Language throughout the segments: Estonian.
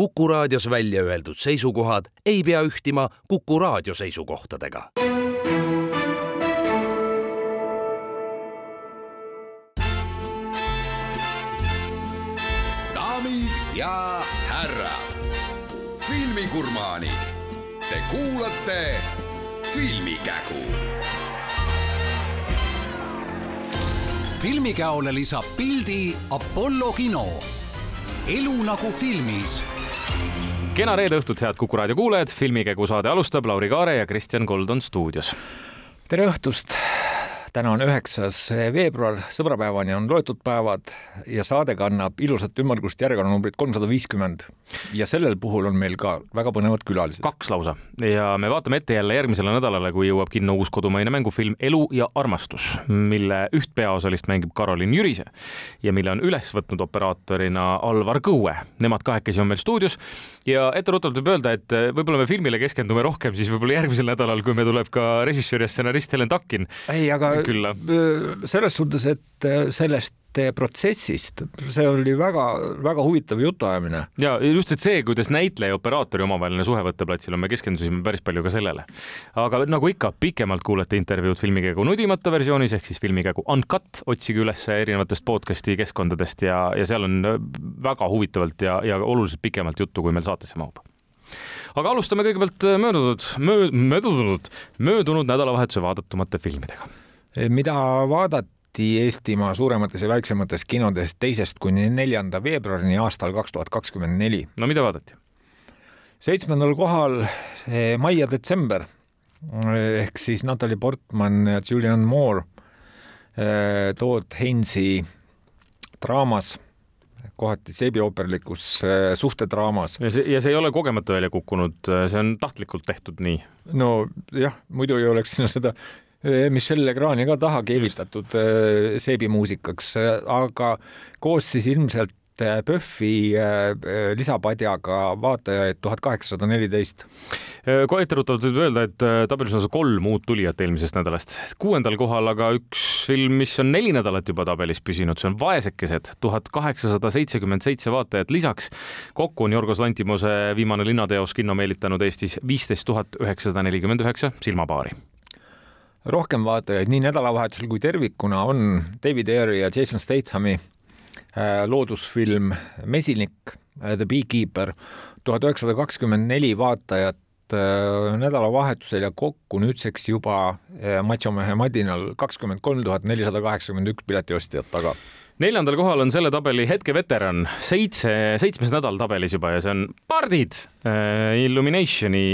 Kuku raadios välja öeldud seisukohad ei pea ühtima Kuku raadio seisukohtadega. daamid ja härrad, filmigurmaanid, te kuulate Filmikägu filmikäole lisab pildi Apollo kino. elu nagu filmis. Kena reede õhtut, head Kuku raadio kuulajad, filmikägu saade alustab, Lauri Kaare ja Kristjan Kold on stuudios. tere õhtust täna on üheksas veebruar, sõbrapäevani on loetud päevad ja saade kannab ilusat ümmargust järjekorranumbrit kolmsada viiskümmend. ja sellel puhul on meil ka väga põnevad külalised. kaks lausa ja me vaatame ette jälle järgmisele nädalale, kui jõuab kinno uus kodumaine mängufilm Elu ja armastus, mille üht peaosalist mängib Karolin Jürise ja mille on üles võtnud operaatorina Alvar Kõue. Nemad kahekesi on meil stuudios ja etteruttavalt võib öelda, et võib-olla me filmile keskendume rohkem siis võib-olla järgmisel nädalal, kui me tuleb ka režissöör ja stsenarist Helen Takkin. ei, aga külla. selles suhtes, et sellest protsessist, see oli väga-väga huvitav jutuajamine. ja just, et see, kuidas näitleja ja operaatori omavaheline suhe võtteplatsil on, me keskendusime päris palju ka sellele. aga nagu ikka, pikemalt kuulete intervjuud filmikäigu nudimata versioonis ehk siis filmikäigu Uncut, otsige üles erinevatest podcast'i keskkondadest ja, ja seal on väga huvitavalt ja, ja oluliselt pikemalt juttu, kui meil saatesse mahub aga alustame kõigepealt möödunud möö,, möödunud, möödunud nädalavahetuse vaadatumate filmidega mida vaadati Eestimaa suuremates ja väiksemates kinodes teisest kuni neljanda veebruarini aastal kaks tuhat kakskümmend neli. no mida vaadati? seitsmendal kohal eh, mai ja detsember ehk siis Natalja Portman ja Julian Moore eh, Todd Hainsi draamas kohati seebiooperlikus eh, suhtedraamas. ja see, ja see ei ole kogemata välja kukkunud, see on tahtlikult tehtud nii? nojah, muidu ei oleks sinna seda Michel Legrandi ka taha keevitatud seebimuusikaks, aga koos siis ilmselt PÖFFi lisapadjaga vaatajaid tuhat kaheksasada neliteist. kohe etteruttavalt võib öelda, et tabelis on kolm uut tulijat eelmisest nädalast. kuuendal kohal aga üks film, mis on neli nädalat juba tabelis püsinud, see on Vaesekesed, tuhat kaheksasada seitsekümmend seitse vaatajat lisaks. kokku on Jorgos Lantimuse viimane linnateos kinno meelitanud Eestis viisteist tuhat üheksasada nelikümmend üheksa silmapaari rohkem vaatajaid nii nädalavahetusel kui tervikuna on David Ayeri ja Jason Stathami loodusfilm Mesinik, The Beekeeper, tuhat üheksasada kakskümmend neli vaatajat nädalavahetusel ja kokku nüüdseks juba Machomehe madinal kakskümmend kolm tuhat nelisada kaheksakümmend üks piletiostjat taga neljandal kohal on selle tabeli hetke veteran, seitse, seitsmes nädal tabelis juba ja see on Pardid äh,, Illuminationi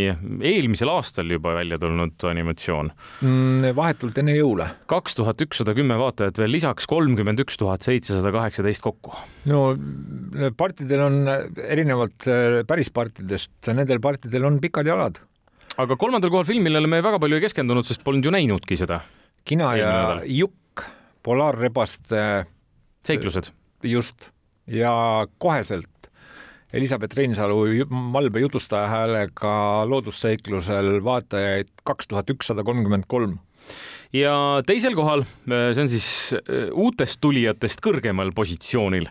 eelmisel aastal juba välja tulnud animatsioon mm,. vahetult enne jõule. kaks tuhat ükssada kümme vaatajat veel lisaks, kolmkümmend üks tuhat seitsesada kaheksateist kokku. no partidel on erinevalt äh, päris partidest, nendel partidel on pikad jalad. aga kolmandal kohal film, millele me väga palju ei keskendunud, sest polnud ju näinudki seda. kina ja Jukk, Polaarrebaste seiklused. just ja koheselt Elizabeth Reinsalu malbe jutustaja häälega loodusseiklusel vaatajaid kaks tuhat ükssada kolmkümmend kolm ja teisel kohal, see on siis äh, uutest tulijatest kõrgemal positsioonil,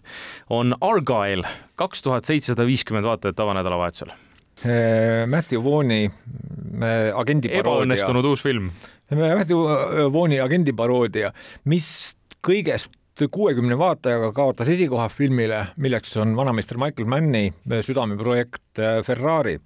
on Argyle, kaks tuhat seitsesada viiskümmend vaatajat avanädalavahetusel. Äh, Matthew Vaughn'i äh, agendi paroodia. ebaõnnestunud uus film. Matthew Vaughn'i agendi paroodia, mis kõigest kuuekümne vaatajaga kaotas esikoha filmile, milleks on vanameister Michael Manni südameprojekt Ferrari.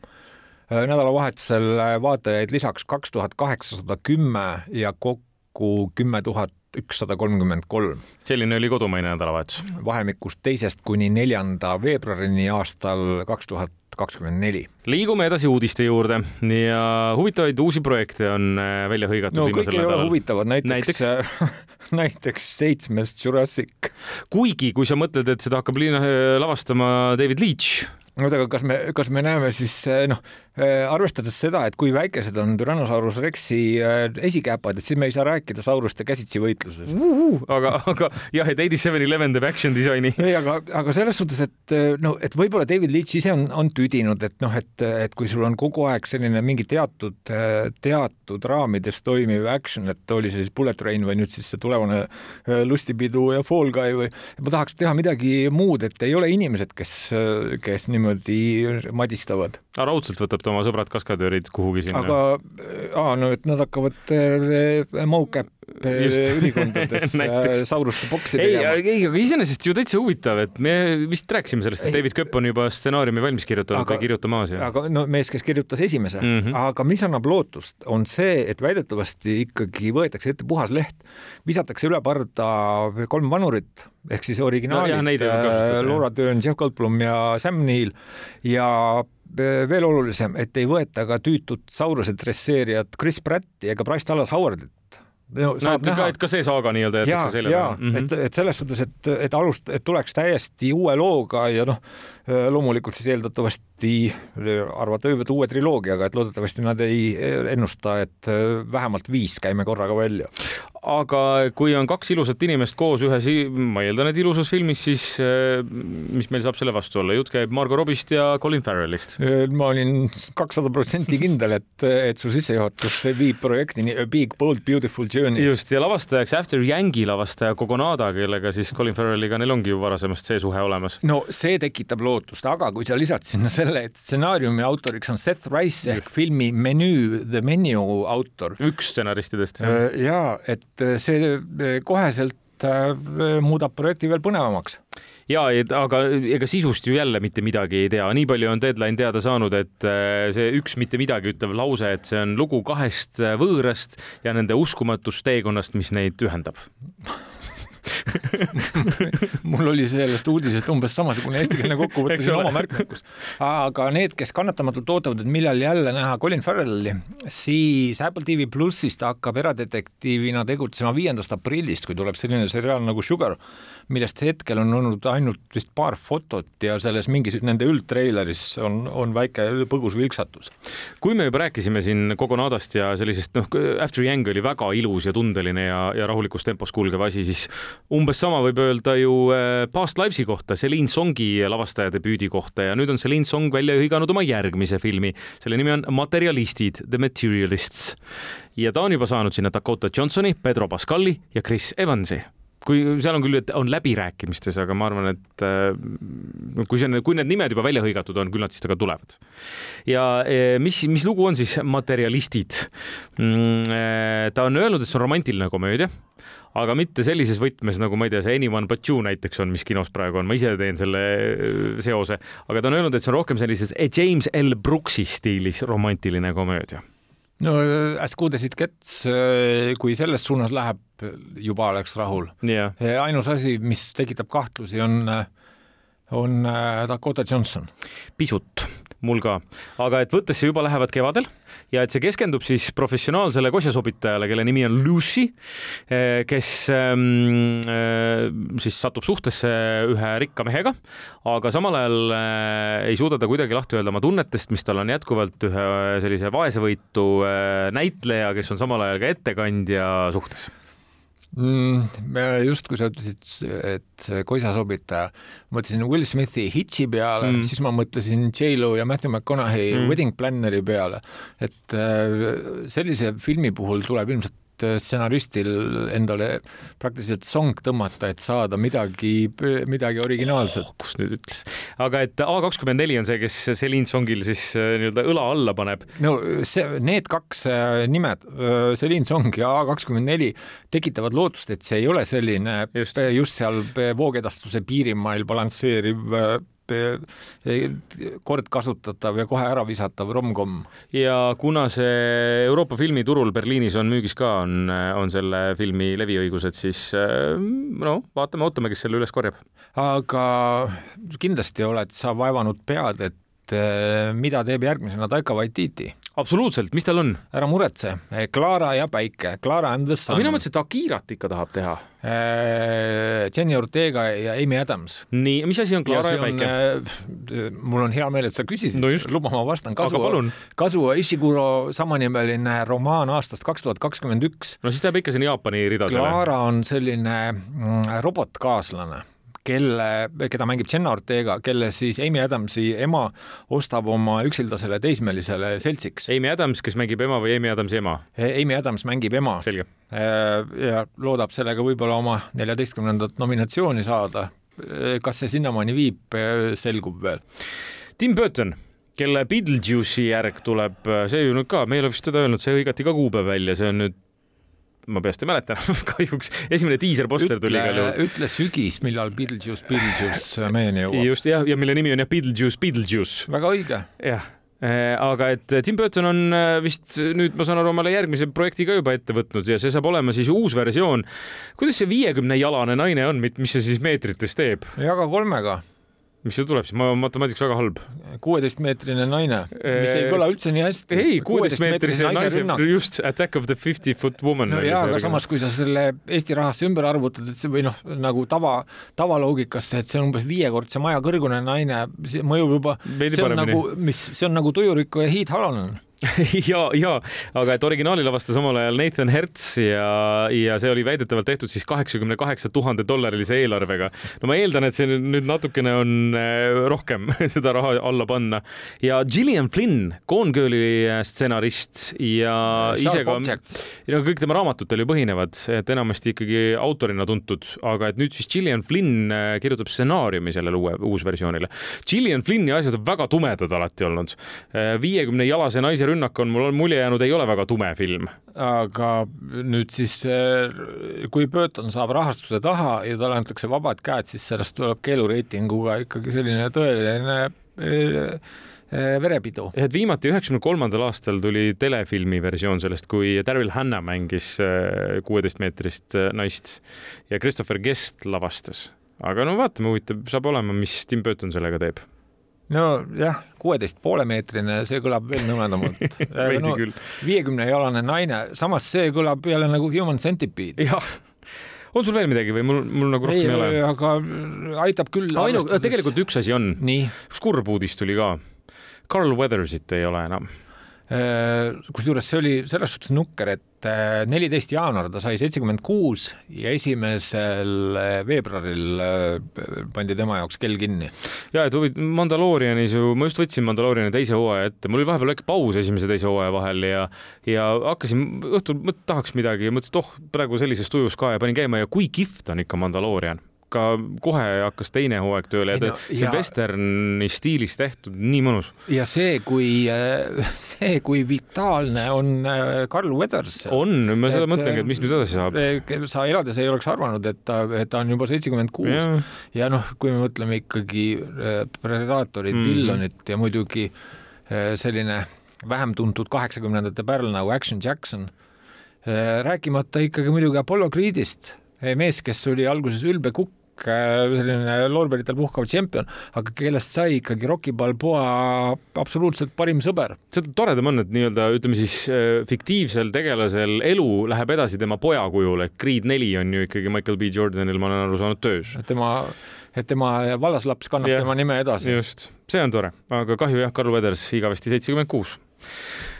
nädalavahetusel vaatajaid lisaks kaks tuhat kaheksasada kümme ja kokku kümme tuhat ükssada kolmkümmend kolm. selline oli kodumaine nädalavahetus. vahemikus teisest kuni neljanda veebruarini aastal kaks tuhat kakskümmend neli. liigume edasi uudiste juurde ja huvitavaid uusi projekte on äh, välja hõigatud no kõik ei ole huvitavad, näiteks näiteks, näiteks seitsmest Jurassic. kuigi, kui sa mõtled, et seda hakkab lavastama David Leitch, oota, aga kas me, kas me näeme siis noh, arvestades seda, et kui väikesed on Tyrannosaurus Rexi esikäpad, et siis me ei saa rääkida sauruste käsitsi võitlusest aga, aga jah, et Eighty-Seven Eleven teeb action disaini. ei, aga, aga selles suhtes, et no, et võib-olla David Leitch ise on, on tüdinud, et noh, et, et kui sul on kogu aeg selline mingi teatud, teatud raamides toimiv action, et oli see siis Bullet Train või nüüd siis see tulevane Lustipidu ja Fall Guy või ma tahaks teha midagi muud, et ei ole inimesed, kes, kes niimoodi niimoodi madistavad. raudselt võtab ta oma sõbrad kaskadöörid kuhugi sinna. aga aa, no et nad hakkavad äh, mocap ülikondades äh, sauruste boksi tegema. ei, aga iseenesest ju täitsa huvitav, et me vist rääkisime sellest, et. David Köpp on juba stsenaariumi valmis kirjutanud või kirjutamas aga no mees, kes kirjutas esimese. Mm, -hmm. aga mis annab lootust, on see, et väidetavasti ikkagi võetakse ette puhas leht, visatakse üle parda kolm vanurit ehk siis originaalid no,, äh, Laura Dern, Jeff Goldblum ja Sam Neill. Ja veel olulisem, et ei võeta ka tüütut Sauruse dresseerijat Chris Pratti ega Bryce Dallas Howardit no, no, näha. et ka see saaga nii-öelda jäetakse selja taha. -hmm. et, et selles suhtes, et, et alust-, et tuleks täiesti uue looga ja noh, loomulikult siis eeldatavasti arvata võivad uue triloogiaga, et loodetavasti nad ei ennusta, et vähemalt viis käime korraga välja aga kui on kaks ilusat inimest koos ühes, ma eeldan, et ilusas filmis, siis äh, mis meil saab selle vastu olla, jutt käib Margo Robist ja Colin Farrellist. Äh, ma olin kakssada protsenti kindel, et, et su sissejuhatus viib projektini A Big Bold Beautiful Journey. just ja lavastajaks After Yangi lavastaja Kogonada, kellega siis Colin Farrelliga neil ongi ju varasemast see suhe olemas. no see tekitab lootust, aga kui sa lisad sinna selle, et stsenaariumi autoriks on Seth Rice ehk filmi Menü, The Menu autor. üks stsenaristidest. Äh, ja et et see eh, koheselt muudab projekti veel põnevamaks ja, aga ega sisust ju jälle mitte midagi ei tea, nii palju on Deadline teada saanud, et see üks mitte midagi ütlev lause, et see on lugu kahest võõrast ja nende uskumatust teekonnast, mis neid ühendab mul oli sellest uudisest umbes samasugune eestikeelne kokkuvõte siin oma märkmikus. aga need, kes kannatamatult ootavad, et millal jälle näha Colin Farrelli, siis Apple TV plussist hakkab eradetektiivina tegutsema viiendast aprillist, kui tuleb selline seriaal nagu Sugar millest hetkel on olnud ainult vist paar fotot ja selles mingis nende üldtreileris on, on väike põgus vilksatus. kui me juba rääkisime siin Kogonadast ja sellisest, noh, After Yang oli väga ilus ja tundeline ja, ja rahulikus tempos kulgev asi, siis umbes sama võib öelda ju äh, Past Lives'i kohta, Celine Songi lavastaja debüüdi kohta ja nüüd on Celine Song välja hõiganud oma järgmise filmi. selle nimi on Materialistid, The Materialists ja ta on juba saanud sinna Dakota Johnsoni, Pedro Pascali ja Chris Evansi kui seal on küll, et on läbirääkimistes, aga ma arvan, et äh, kui see on, kui need nimed juba välja hõigatud on, küll nad siis temaga tulevad. ja äh, mis, mis lugu on siis Materialistid? Mm, ta on öelnud, et see on romantiline komöödia aga mitte sellises võtmes, nagu ma ei tea, see Anyone But You näiteks on, mis kinos praegu on, ma ise teen selle seose, aga ta on öelnud, et see on rohkem sellises James L. Brooksi stiilis romantiline komöödia. No it gets, äh, kui selles suunas läheb, juba oleks rahul. Yeah.. ainus asi, mis tekitab kahtlusi, on, on äh, Dakota Johnson. pisut. Mul ka, aga et võttes see juba lähevad kevadel ja et see keskendub siis professionaalsele kosjasobitajale, kelle nimi on Lucy, eh, kes ähm, äh, siis satub suhtesse ühe rikka mehega, aga samal ajal äh, ei suuda ta kuidagi lahti öelda oma tunnetest, mis tal on jätkuvalt ühe sellise vaesevõitu näitleja, kes on samal ajal ka ettekandja suhtes mm,? just, kui sa ütlesid, et koisasobitaja, mõtlesin Will Smithi Hitchi peale mm., siis ma mõtlesin J-Lo ja Matthew McConaughey mm. Wedding Planneri peale. et äh, sellise filmi puhul tuleb ilmselt Äh, stsenaristil endale praktiliselt song tõmmata, et saada midagi, midagi originaalset oh,. kus nüüd ütles, aga et A kakskümmend neli on see, kes Celine Songil siis äh, nii-öelda õla alla paneb. no see, need kaks äh, nimed, Celine Song ja A kakskümmend neli tekitavad lootust, et see ei ole selline just, just seal voogedastuse piirimail balansseeriv kordkasutatav ja kohe ära visatav romkomm. ja kuna see Euroopa filmiturul Berliinis on müügis ka, on, on selle filmi leviõigused, siis no vaatame, ootame, kes selle üles korjab. aga kindlasti oled sa vaevanud pead, et mida teeb järgmisena Taika Waititi absoluutselt, mis tal on? ära muretse, Clara ja päike, Clara and the sun. mina mõtlesin, et Akirat ikka tahab teha. Äh, Jenny Ortega ja Amy Adams. nii, mis asi on Clara ja, ja päike? Mul on hea meel, et sa küsisid no, luba ma vastan. Kazuo, Kazuo Ishiguro samanimeline romaan aastast kaks tuhat kakskümmend üks. no siis läheb ikka sinna Jaapani ridadele. Clara on selline mm, robotkaaslane kelle, keda mängib Jenna Ortega, kelle siis Amy Adamsi ema ostab oma üksildasele teismelisele seltsiks. Amy Adams, kes mängib ema või Amy Adamsi ema? Amy Adams mängib ema. Äh, ja loodab sellega võib-olla oma neljateistkümnendat nominatsiooni saada. kas see sinnamaani viib, selgub veel Tim Burton kelle Beetlejuice'i järg tuleb, see ju nüüd ka, me ei ole vist seda öelnud, see hõigati ka kuupäev välja, see on nüüd ma peast ei mäleta enam kahjuks, esimene diiserposter tuli igal juhul. ütle sügis, millal Beetlejuice, Beetlejuice meieni jõuab. just jah, ja mille nimi on jah Beetlejuice, Beetlejuice. väga õige. jah eh, aga et Tim Burton on eh, vist nüüd, ma saan aru, omale järgmise projekti ka juba ette võtnud ja see saab olema siis uus versioon. kuidas see viiekümne jalane naine on, mis see siis meetrites teeb? jaga kolmega mis see tuleb siis, ma olen matemaatikas väga halb. kuueteistmeetrine naine, mis ei kõla üldse nii hästi. ei, kuueteistmeetrise naise, just Attack of the fifty foot woman. no jaa, aga samas, kui sa selle Eesti rahasse ümber arvutad, et see või noh, nagu tava, tavaloogikasse, et see on umbes viiekordse maja kõrgune naine, see mõjub juba, see on paremini. nagu, mis, see on nagu tujuriku ja Heath Halonen ja, ja aga et originaali lavastas omal ajal Nathan Hertz ja, ja see oli väidetavalt tehtud siis kaheksakümne kaheksa tuhande dollarilise eelarvega. no ma eeldan, et see nüüd natukene on äh, rohkem seda raha alla panna ja Gillian Flynn, Gone Girli äh, stsenarist ja ise ka, no kõik tema raamatutel ju põhinevad, et enamasti ikkagi autorina tuntud, aga et nüüd siis Gillian Flynn äh, kirjutab stsenaariumi sellele uue, uusversioonile. Gillian Flynni asjad on väga tumedad alati olnud. viiekümne jalase naise rünnak on mul mulje jäänud, ei ole väga tume film. aga nüüd siis, kui Burton saab rahastuse taha ja talle antakse vabad käed, siis sellest tuleb keelureitinguga ikkagi selline tõeline eh, verepidu. et viimati üheksakümne kolmandal aastal tuli telefilmi versioon sellest, kui Daryl Hannah mängis eh, kuueteistmeetrist eh, naist ja Christopher Guest lavastas. aga no vaatame, huvitav saab olema, mis Tim Burton sellega teeb nojah, kuueteist poole meetrine, see kõlab veel nõmedamalt no, viiekümne jalane naine, samas see kõlab jälle nagu human centipede. jah on sul veel midagi või mul, mul nagu rohkem ei, ei ole? aga aitab küll. ainu, tegelikult üks asi on. üks kurb uudis tuli ka. Carl Weathersit ei ole enam kusjuures see oli selles suhtes nukker, et äh, neliteist jaanuar ta sai seitsekümmend kuus ja esimesel äh, veebruaril pandi tema jaoks kell kinni. ja, et huvitav, Mandaloorianis ju, ma just võtsin Mandalooriani teise hooaja ette, mul oli vahepeal väike paus esimese ja teise hooaja vahel ja ja hakkasin õhtul, tahaks midagi ja mõtlesin, et oh, praegu sellises tujus ka ja panin käima. Ja kui kihvt on ikka Mandaloorian ka kohe hakkas teine hooaeg tööle ja, no, ja see vesterni stiilis tehtud, nii mõnus. ja see, kui, äh, see, kui vitaalne on äh, Carl Weathers. on, ma seda mõtlengi, et mis nüüd edasi saab. Äh, sa elades ei oleks arvanud, et ta, et ta on juba seitsekümmend kuus ja noh, kui me mõtleme ikkagi Predatorit mm., Dillonit ja muidugi selline vähem tuntud kaheksakümnendate pärl nagu Action Jackson rääkimata ikkagi muidugi Apollo Creedist, mees, kes oli alguses ülbe kukk, Äh, selline loorberitel puhkav tšempion, aga kellest sai ikkagi Rocky Balboa absoluutselt parim sõber. seda toredam on, et nii-öelda ütleme siis äh, fiktiivsel tegelasel elu läheb edasi tema poja kujul, et Creed neli on ju ikkagi Michael B Jordanil, ma olen aru saanud, töös. tema, et tema vallaslaps kannab yeah, tema nime edasi. just, see on tore, aga kahju jah, Carl Weathers igavesti seitsekümmend kuus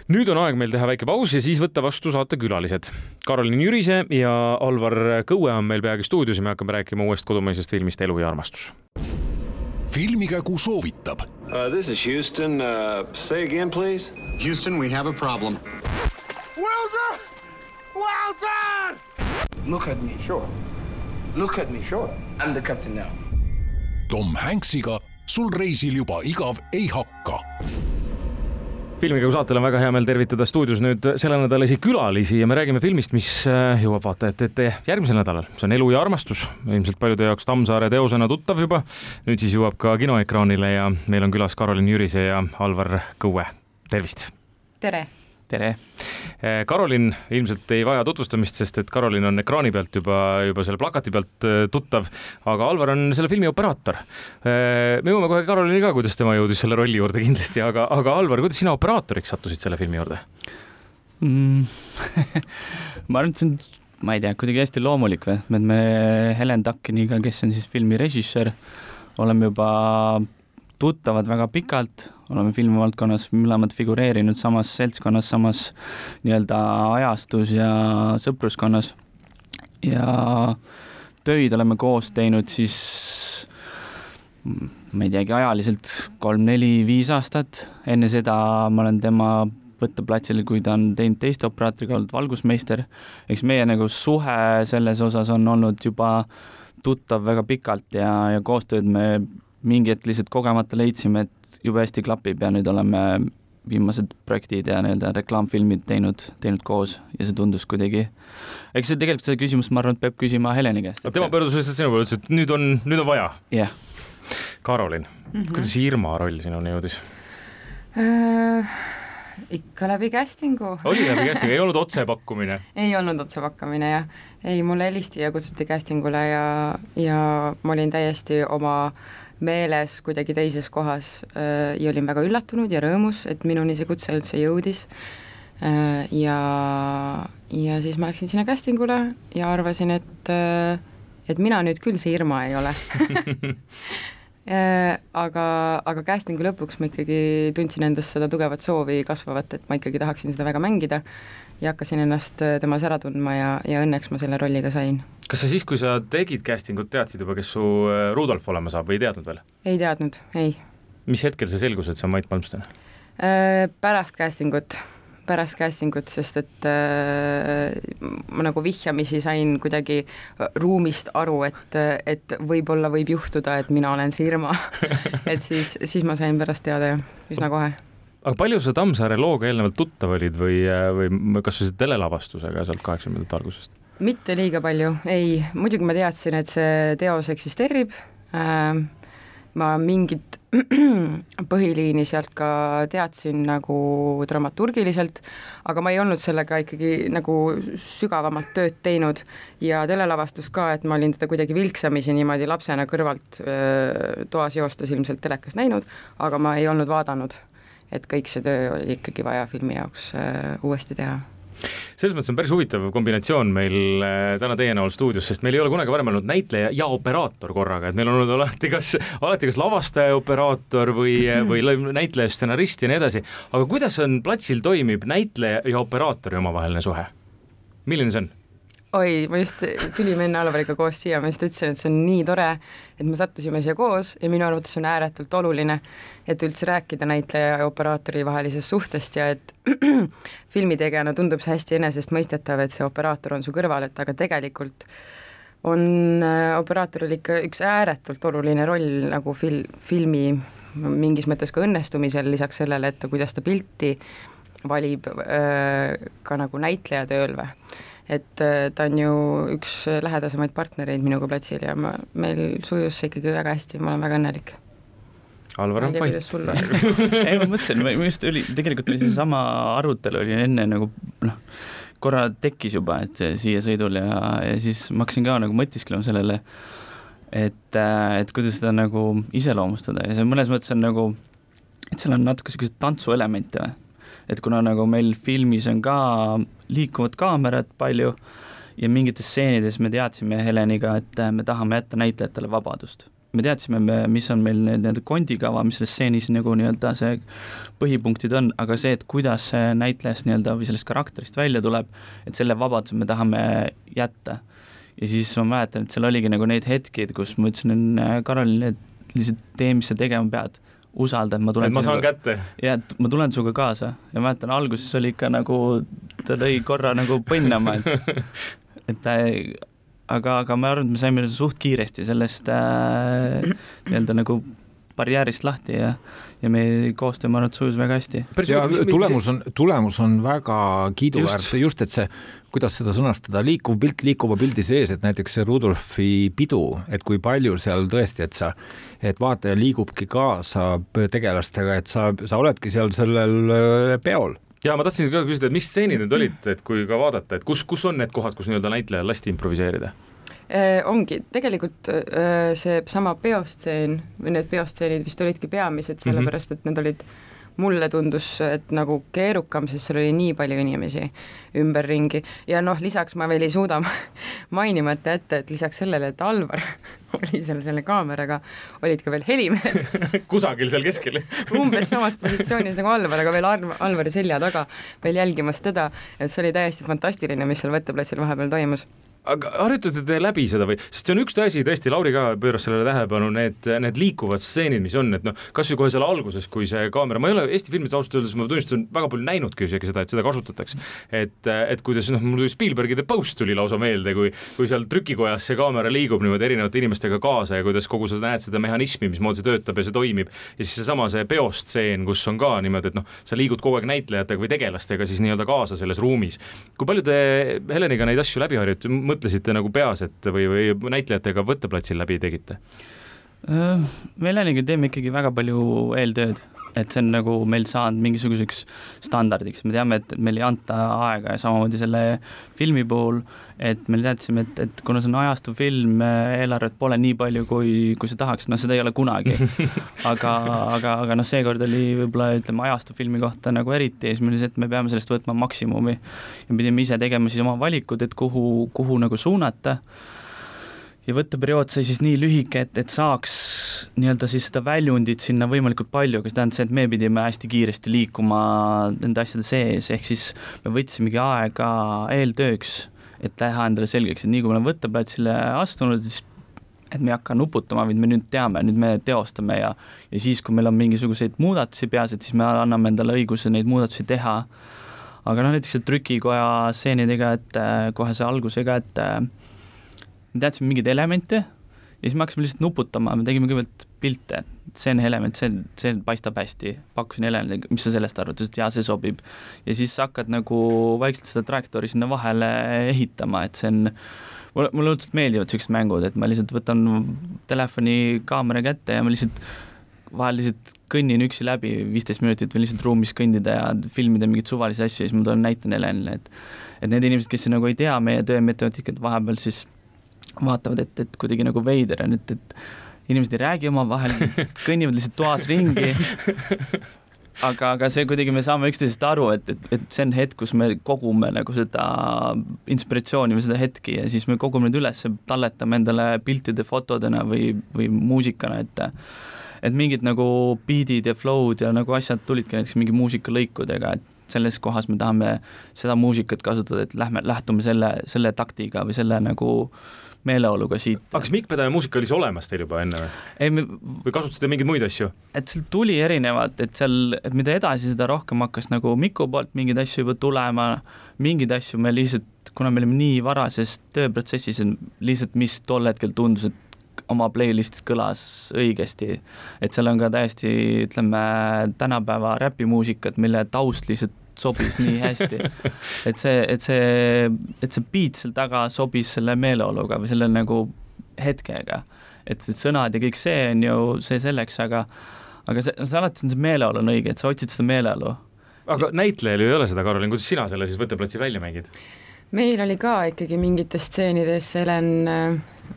nüüd on aeg meil teha väike paus ja siis võtta vastu saatekülalised. Karolin Jürise ja Alvar Kõue on meil peagi stuudios ja me hakkame rääkima uuest kodumaisest filmist Elu ja armastus. filmikägu soovitab uh,. This is Houston uh,. Say again, please. Houston, we have a problem. Well done! Look at me. Sure. Look at me. Sure. I'm the captain now. Tom Hanksiga sul reisil juba igav ei hakka filmikäigu saatel on väga hea meel tervitada stuudios nüüd sellenädalasi külalisi ja me räägime filmist, mis äh, jõuab vaatajate ette järgmisel nädalal. see on Elu ja armastus, ilmselt paljude jaoks Tammsaare teosena tuttav juba. nüüd siis jõuab ka kinoekraanile ja meil on külas Karolin Jürise ja Alvar Kõue. tervist! tere! tere! Eh, Karolin ilmselt ei vaja tutvustamist, sest et Karolin on ekraani pealt juba, juba selle plakati pealt eh, tuttav, aga Alvar on selle filmi operaator. Eh, me jõuame kohe Karolini ka, kuidas tema jõudis selle rolli juurde kindlasti, aga, aga Alvar, kuidas sina operaatoriks sattusid selle filmi juurde mm. ma arvan, et see on, ma ei tea, kuidagi hästi loomulik või, et me Helen Takkeniga, kes on siis filmi režissöör, oleme juba tuttavad väga pikalt oleme filmivaldkonnas mõlemad figureerinud samas seltskonnas, samas nii-öelda ajastus ja sõpruskonnas. ja töid oleme koos teinud siis ma ei teagi, ajaliselt kolm-neli-viis aastat, enne seda ma olen tema võtteplatsil, kui ta on teinud teiste operaatoriga olnud valgusmeister. eks meie nagu suhe selles osas on olnud juba tuttav väga pikalt ja, ja koostööd me mingi hetk lihtsalt kogemata leidsime, et jube hästi klapib ja nüüd oleme viimased projektid ja nii-öelda reklaamfilmid teinud, teinud koos ja see tundus kuidagi, eks see tegelikult seda küsimust, ma arvan, et peab küsima Heleni käest. tema pöördus lihtsalt sinu poole, ütles, et nüüd on, nüüd on vaja. jah yeah.. Karolin mm, -hmm. kuidas Irma roll sinuni jõudis äh,? ikka läbi casting'u. oli läbi casting'u, ei olnud otsepakkumine? ei olnud otsepakkumine jah, ei mulle helistaja kutsuti casting ule ja, ja ma olin täiesti oma äh, meeles kuidagi teises kohas äh, ja olin väga üllatunud ja rõõmus, et minuni see kutse üldse jõudis. Äh, ja, ja siis ma läksin sinna casting ule ja arvasin, et, äh, et mina nüüd küll see Irma ei ole aga, aga casting'u lõpuks ma ikkagi tundsin endas seda tugevat soovi kasvavat, et ma ikkagi tahaksin seda väga mängida ja hakkasin ennast temas ära tundma ja, ja õnneks ma selle rolli ka sain kas sa siis, kui sa tegid casting ut, teadsid juba, kes su äh, Rudolf olema saab või ei teadnud veel? ei teadnud, ei. mis hetkel see selgus, et see on Mait Malmsten? Äh, pärast casting ut, pärast casting ut, sest et äh, ma nagu vihjamisi sain kuidagi ruumist aru, et, et võib-olla võib juhtuda, et mina olen Sirma et siis, siis ma sain pärast teada jah, üsna kohe aga palju sa Tammsaare looga eelnevalt tuttav olid või, või kas või telelavastusega sealt kaheksakümnendate algusest? mitte liiga palju, ei, muidugi ma teadsin, et see teos eksisteerib. Äh,, ma mingit põhiliini sealt ka teadsin nagu dramaturgiliselt, aga ma ei olnud sellega ikkagi nagu sügavamalt tööd teinud. Ja telelavastus ka, et ma olin teda kuidagi vilksamisi niimoodi lapsena kõrvalt öö, toas joostes ilmselt telekas näinud, aga ma ei olnud vaadanud, et kõik see töö oli ikkagi vaja filmi jaoks öö, uuesti teha selles mõttes on päris huvitav kombinatsioon meil äh, täna teie näol stuudios, sest meil ei ole kunagi varem olnud näitleja ja operaator korraga, et meil on olnud alati kas, alati kas lavastaja, operaator või, või näitleja, stsenarist ja nii edasi. aga kuidas on platsil toimib näitleja ja operaatori omavaheline suhe? milline see on? Oi, ma just tulime enne Alvariga koos siia, ma just ütlesin, et see on nii tore, et me sattusime siia koos ja minu arvates on ääretult oluline, et üldse rääkida näitleja ja operaatori vahelisest suhtest ja et filmitegijana tundub see hästi enesestmõistetav, et see operaator on su kõrval, et aga tegelikult on äh, operaatoril ikka üks ääretult oluline roll nagu fil-, filmi mingis mõttes ka õnnestumisel, lisaks sellele, et kuidas ta pilti valib äh, ka nagu näitleja tööl või et äh, ta on ju üks lähedasemaid partnereid minuga platsil ja ma, meil sujus see ikkagi väga hästi, ma olen väga õnnelik. Alvar on vait. ei, ma mõtlesin, ma just oli, tegelikult oli seesama arutelu oli enne nagu noh, korra tekkis juba, et siia sõidul ja, ja siis ma hakkasin ka nagu mõtisklema sellele, et, äh, et kuidas seda nagu iseloomustada ja see mõnes mõttes on nagu, et seal on natuke niisuguseid tantsuelemente või et kuna nagu meil filmis on ka liikuvat kaamerat palju ja mingites stseenides me teadsime Heleniga, et me tahame jätta näitlejatele vabadust. me teadsime, mis on meil nii-öelda kondikava, mis selles stseenis nagu nii-öelda see põhipunktid on, aga see, et kuidas see näitlejast nii-öelda või sellest karakterist välja tuleb, et selle vabaduse me tahame jätta. ja siis ma mäletan, et seal oligi nagu neid hetki, kus ma ütlesin Karolile, et lihtsalt tee, mis sa tegema pead usalda, et ma tulen et ma saan kätte. ja, et ma tulen sinuga kaasa ja mäletan, alguses oli ikka nagu, ta lõi korra nagu põnnama, et, et ta aga, aga ma arvan, et me saime suht kiiresti sellest äh, nii-öelda nagu barjäärist lahti ja, ja meie koostöö, ma arvan, et sujus väga hästi. ja tulemus on, tulemus on väga kiiduväärt, just. just, et see, kuidas seda sõnastada, liikuv pilt liikuva pildi sees, et näiteks see Rudolfi pidu, et kui palju seal tõesti, et sa, et vaataja liigubki kaasa tegelastega, et sa, sa oledki seal sellel äh, peol ja ma tahtsin ka küsida, et mis stseenid need olid, et kui ka vaadata, et kus, kus on need kohad, kus nii-öelda näitlejal lasti improviseerida? Äh, ongi, tegelikult äh, see sama peostseen või need peostseenid vist olidki peamised, mhm. sellepärast et need olid mulle tundus, et nagu keerukam, sest seal oli nii palju inimesi ümberringi. Ja noh, lisaks ma veel ei suuda mainimata jätta, et lisaks sellele, et Alvar oli seal selle kaameraga, olid ka veel helimehed. Kusagil seal keskel. Umbes samas positsioonis nagu Alvar, aga veel Ar Alvari selja taga veel jälgimas teda, et see oli täiesti fantastiline, mis seal võtteplatsil vahepeal toimus aga harjutate te läbi seda või, sest see on üks asi tõesti, Lauri ka pööras sellele tähelepanu, need, need liikuvad stseenid, mis on, et noh, kasvõi kohe seal alguses, kui see kaamera, ma ei ole Eesti filmides ausalt öeldes, ma tunnistan, väga palju näinudki isegi seda, et seda kasutatakse. et, et kuidas noh, mul Spielbergi The Post tuli lausa meelde, kui, kui seal trükikojas see kaamera liigub niimoodi erinevate inimestega kaasa ja kuidas kogu sa näed seda mehhanismi, mismoodi see töötab ja see toimib. ja siis seesama see peostseen, kus on ka niimoodi, et noh, sa liigud kogu aeg näitlejatega või tegelastega siis nii-öelda kaasa selles ruumis. kui palju te Heleniga neid asju läbi harjutate? Mõtlesite nagu peas, et või, või näitlejatega võtteplatsil läbi tegite? me Heleniga teeme ikkagi väga palju eeltööd, et see on nagu meil saanud mingisuguseks standardiks, me teame, et meil ei anta aega ja samamoodi selle filmi puhul, et me teadsime, et, et kuna see on ajastu film, eelarvet pole nii palju, kui, kui sa tahaks, noh, seda ei ole kunagi. aga, aga, aga noh, seekord oli võib-olla ütleme ajastu filmi kohta nagu eriti see, et me peame sellest võtma maksimumi. Ja pidime ise tegema siis oma valikud, et kuhu, kuhu nagu suunata. Ja võtteperiood sai siis nii lühike, et, et saaks nii-öelda siis seda väljundit sinna võimalikult palju, see tähendas et me pidime hästi kiiresti liikuma nende asjade sees, ehk siis me võtsimegi aega eeltööks, et teha endale selgeks, et nii kui me oleme võtteplatsile astunud, siis et me ei hakka nuputama, vaid me nüüd teame, nüüd me teostame ja ja siis, kui meil on mingisuguseid muudatusi peas, et siis me anname endale õiguse neid muudatusi teha. aga noh, näiteks trükikoja stseenidega, et kohe see algusega, et me teadsime mingeid elemente ja siis me hakkasime lihtsalt nuputama, me tegime kõigepealt pilte, see on element, see, see paistab hästi, pakkusin Helenile, mis sa sellest arvad, ta ütles, et jaa, see sobib. ja siis hakkad nagu vaikselt seda trajektoori sinna vahele ehitama, et see on mulle, mulle õudselt meeldivad niisugused mängud, et ma lihtsalt võtan telefoni kaamera kätte ja ma lihtsalt vahel lihtsalt kõnnin üksi läbi viisteist minutit või lihtsalt ruumis kõndida ja filmida mingeid suvalisi asju ja siis ma tulen näitan Helenile, et et need inimesed, kes nagu ei tea meie töömetoodikat, vahepeal siis vaatavad, et, et kuidagi nagu veider on, et, et inimesed ei räägi omavahel, kõnnivad lihtsalt toas ringi. aga, aga see kuidagi, me saame üksteisest aru, et, et, et see on hetk, kus me kogume nagu seda inspiratsiooni või seda hetki ja siis me kogume need üles, talletame endale piltide, fotodena või, või muusikana, et et mingid nagu beat'id ja flow'd ja nagu asjad tulidki näiteks mingi muusikalõikudega, et selles kohas me tahame seda muusikat kasutada, et lähme, lähtume selle, selle taktiga või selle nagu äh, meeleoluga siit. aga kas Mikk Pedaja muusika oli siis olemas teil juba enne või? ei, me või kasutasite mingeid muid asju? et seal tuli erinevat, et seal, et mida edasi, seda rohkem hakkas nagu Miku poolt mingeid asju juba tulema, mingeid asju me lihtsalt, kuna me olime nii varases tööprotsessis, lihtsalt mis tol hetkel tundus, et oma playlist'is kõlas õigesti, et seal on ka täiesti, ütleme, tänapäeva räpimuusikat, mille taust lihtsalt sobis nii hästi. et see, et see, et see beat seal taga sobis selle meeleoluga või selle nagu hetkega. et see sõnad ja kõik see on ju see selleks, aga aga see, see alati on see meeleolu on õige, et sa otsid seda meeleolu. aga näitlejal ju ei ole seda, Karolin, kuidas sina selle siis võtteplatsil välja mängid? Meil oli ka ikkagi mingites stseenides Helen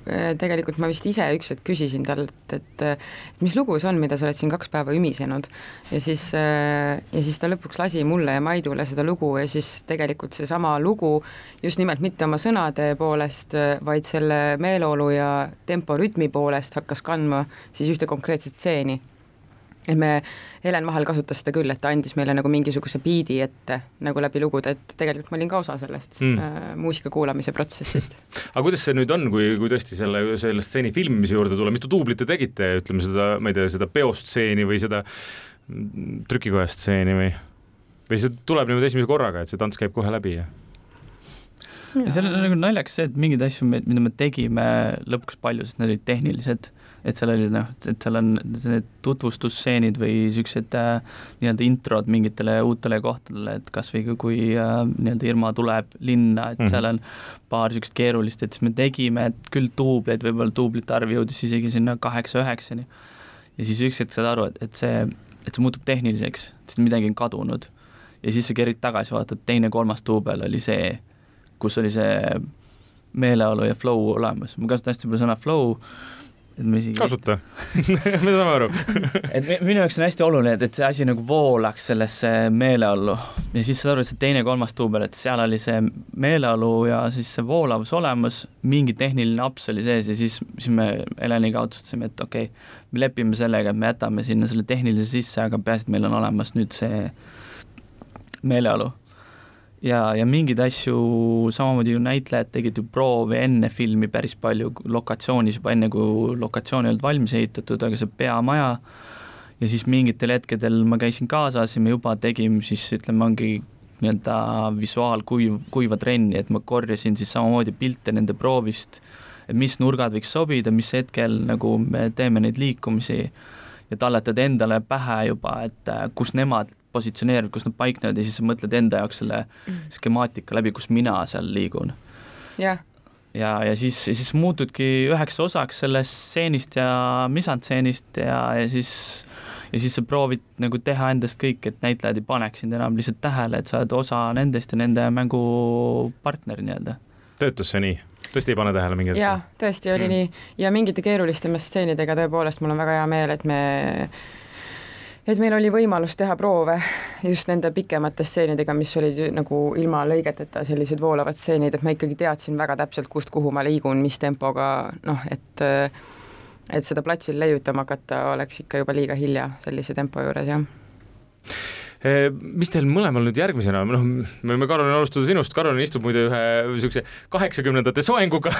Äh, tegelikult ma vist ise üks hetk küsisin talt, et et mis lugu see on, mida sa oled siin kaks päeva ümisenud. Ja siis, äh, ja siis ta lõpuks lasi mulle ja Maidule seda lugu ja siis tegelikult seesama lugu just nimelt mitte oma sõnade poolest, vaid selle meeleolu ja temporütmi poolest hakkas kandma siis ühte konkreetset stseeni et me, Helen vahel kasutas seda küll, et ta andis meile nagu mingisuguse biidi ette nagu läbi lugude, et tegelikult ma olin ka osa sellest mm. äh, muusika kuulamise protsessist. aga kuidas see nüüd on, kui, kui tõesti selle, selle stseeni filmimise juurde tulla, mitu duublit te tegite, ütleme seda, ma ei tea, seda peostseeni või seda trükikoja stseeni või, või see tuleb niimoodi esimese korraga, et see tants käib kohe läbi ja? ja seal on nagu naljakas see, et mingeid asju, mida me tegime lõpuks palju, sest need olid tehnilised et seal oli noh, et seal on need tutvustusstseenid või niisugused äh, nii-öelda introd mingitele uutele kohtadele, et kas või kui äh, nii-öelda Irma tuleb linna, et mm -hmm. seal on paar niisugust keerulist, et siis me tegime, et küll duubleid, võib-olla duublite arv jõudis isegi sinna kaheksa-üheksani. ja siis üks hetk saad aru, et, et see, et see muutub tehniliseks, sest midagi on kadunud. ja siis sa kerid tagasi, vaatad, teine-kolmas duubel oli see, kus oli see meeleolu ja flow olemas, ma kasutan hästi palju sõna flow et me isegi kasuta. Me saame aru. Et minu jaoks on hästi oluline, et, et see asi nagu voolaks sellesse meeleollu ja siis saad aru, et see teine-kolmas duubel, et seal oli see meeleolu ja siis see voolavus olemas, mingi tehniline aps oli sees ja siis, siis me Heleniga otsustasime, et okei okay,, me lepime sellega, et me jätame sinna selle tehnilise sisse, aga peaasi, et meil on olemas nüüd see meeleolu ja, ja mingeid asju samamoodi ju näitlejad tegid ju proove enne filmi päris palju lokatsioonis juba enne, kui lokatsioon ei olnud valmis ehitatud, aga see peamaja. Ja siis mingitel hetkedel ma käisin kaasas ja me juba tegime siis ütleme, ongi nii-öelda visuaalkuiv, kuiva trenni, et ma korjasin siis samamoodi pilte nende proovist, et mis nurgad võiks sobida, mis hetkel nagu me teeme neid liikumisi. Ja talletad endale pähe juba, et äh, kus nemad positsioneerivad, kus nad paiknevad ja siis sa mõtled enda jaoks selle skemaatika läbi, kus mina seal liigun. jah ja, ja siis, siis muutudki üheks osaks sellest stseenist ja misantseenist ja, ja siis ja siis sa proovid nagu teha endast kõik, et näitlejad ei paneks sind enam lihtsalt tähele, et sa oled osa nendest ja nende mängupartner nii-öelda. töötas see nii? tõesti ei pane tähele mingi hetk? jaa, tõesti oli mm. nii ja mingite keerulistema stseenidega tõepoolest mul on väga hea meel, et me et meil oli võimalus teha proove just nende pikemate stseenidega, mis olid nagu ilma lõigeteta sellised voolavad stseenid, et ma ikkagi teadsin väga täpselt, kust kuhu ma liigun, mis tempoga noh, et et seda platsil leiutama hakata oleks ikka juba liiga hilja sellise tempo juures, jah mis teil mõlemal nüüd järgmisena, noh, me võime, Karolin, alustada sinust, Karolin istub muide ühe niisuguse kaheksakümnendate soenguga